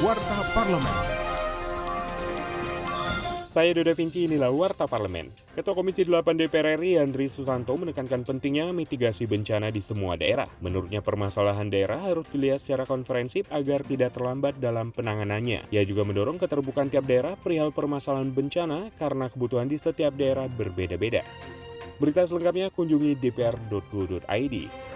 Warta Parlemen. Saya Doda Vinci, inilah Warta Parlemen. Ketua Komisi 8 DPR RI Andri Susanto menekankan pentingnya mitigasi bencana di semua daerah. Menurutnya permasalahan daerah harus dilihat secara konferensif agar tidak terlambat dalam penanganannya. Ia juga mendorong keterbukaan tiap daerah perihal permasalahan bencana karena kebutuhan di setiap daerah berbeda-beda. Berita selengkapnya kunjungi dpr.go.id.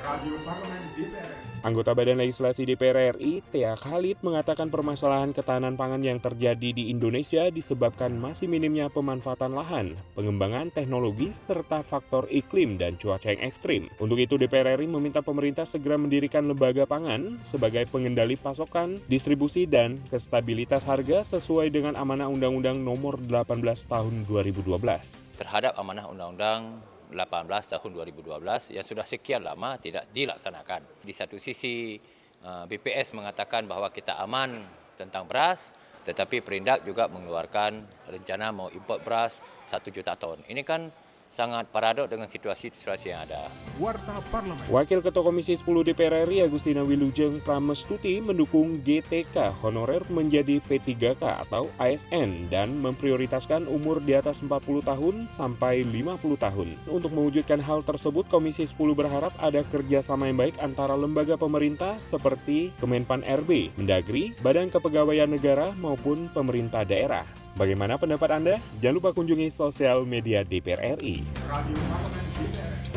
Radio Parlemen DPR Anggota Badan Legislasi DPR RI, Tia Khalid, mengatakan permasalahan ketahanan pangan yang terjadi di Indonesia disebabkan masih minimnya pemanfaatan lahan, pengembangan teknologi, serta faktor iklim dan cuaca yang ekstrim. Untuk itu DPR RI meminta pemerintah segera mendirikan lembaga pangan sebagai pengendali pasokan, distribusi, dan kestabilitas harga sesuai dengan amanah Undang-Undang Nomor 18 Tahun 2012. terhadap amanah undang-undang 18 tahun 2012 yang sudah sekian lama tidak dilaksanakan. Di satu sisi eh, BPS mengatakan bahwa kita aman tentang beras, tetapi Perindak juga mengeluarkan rencana mau import beras 1 juta ton. Ini kan sangat paradok dengan situasi-situasi yang ada. Warta Parlemen. Wakil Ketua Komisi 10 DPR RI Agustina Wilujeng Pramestuti mendukung GTK honorer menjadi P3K atau ASN dan memprioritaskan umur di atas 40 tahun sampai 50 tahun. Untuk mewujudkan hal tersebut, Komisi 10 berharap ada kerjasama yang baik antara lembaga pemerintah seperti Kemenpan RB, Mendagri, Badan Kepegawaian Negara maupun pemerintah daerah. Bagaimana pendapat Anda? Jangan lupa kunjungi sosial media DPR RI.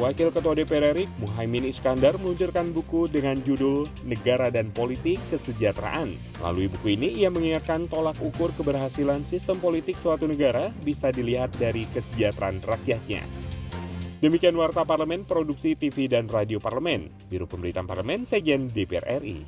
Wakil Ketua DPR RI, Muhaimin Iskandar, meluncurkan buku dengan judul Negara dan Politik Kesejahteraan. Melalui buku ini, ia mengingatkan tolak ukur keberhasilan sistem politik suatu negara bisa dilihat dari kesejahteraan rakyatnya. Demikian Warta Parlemen, Produksi TV dan Radio Parlemen, Biro Pemberitaan Parlemen, Sejen DPR RI.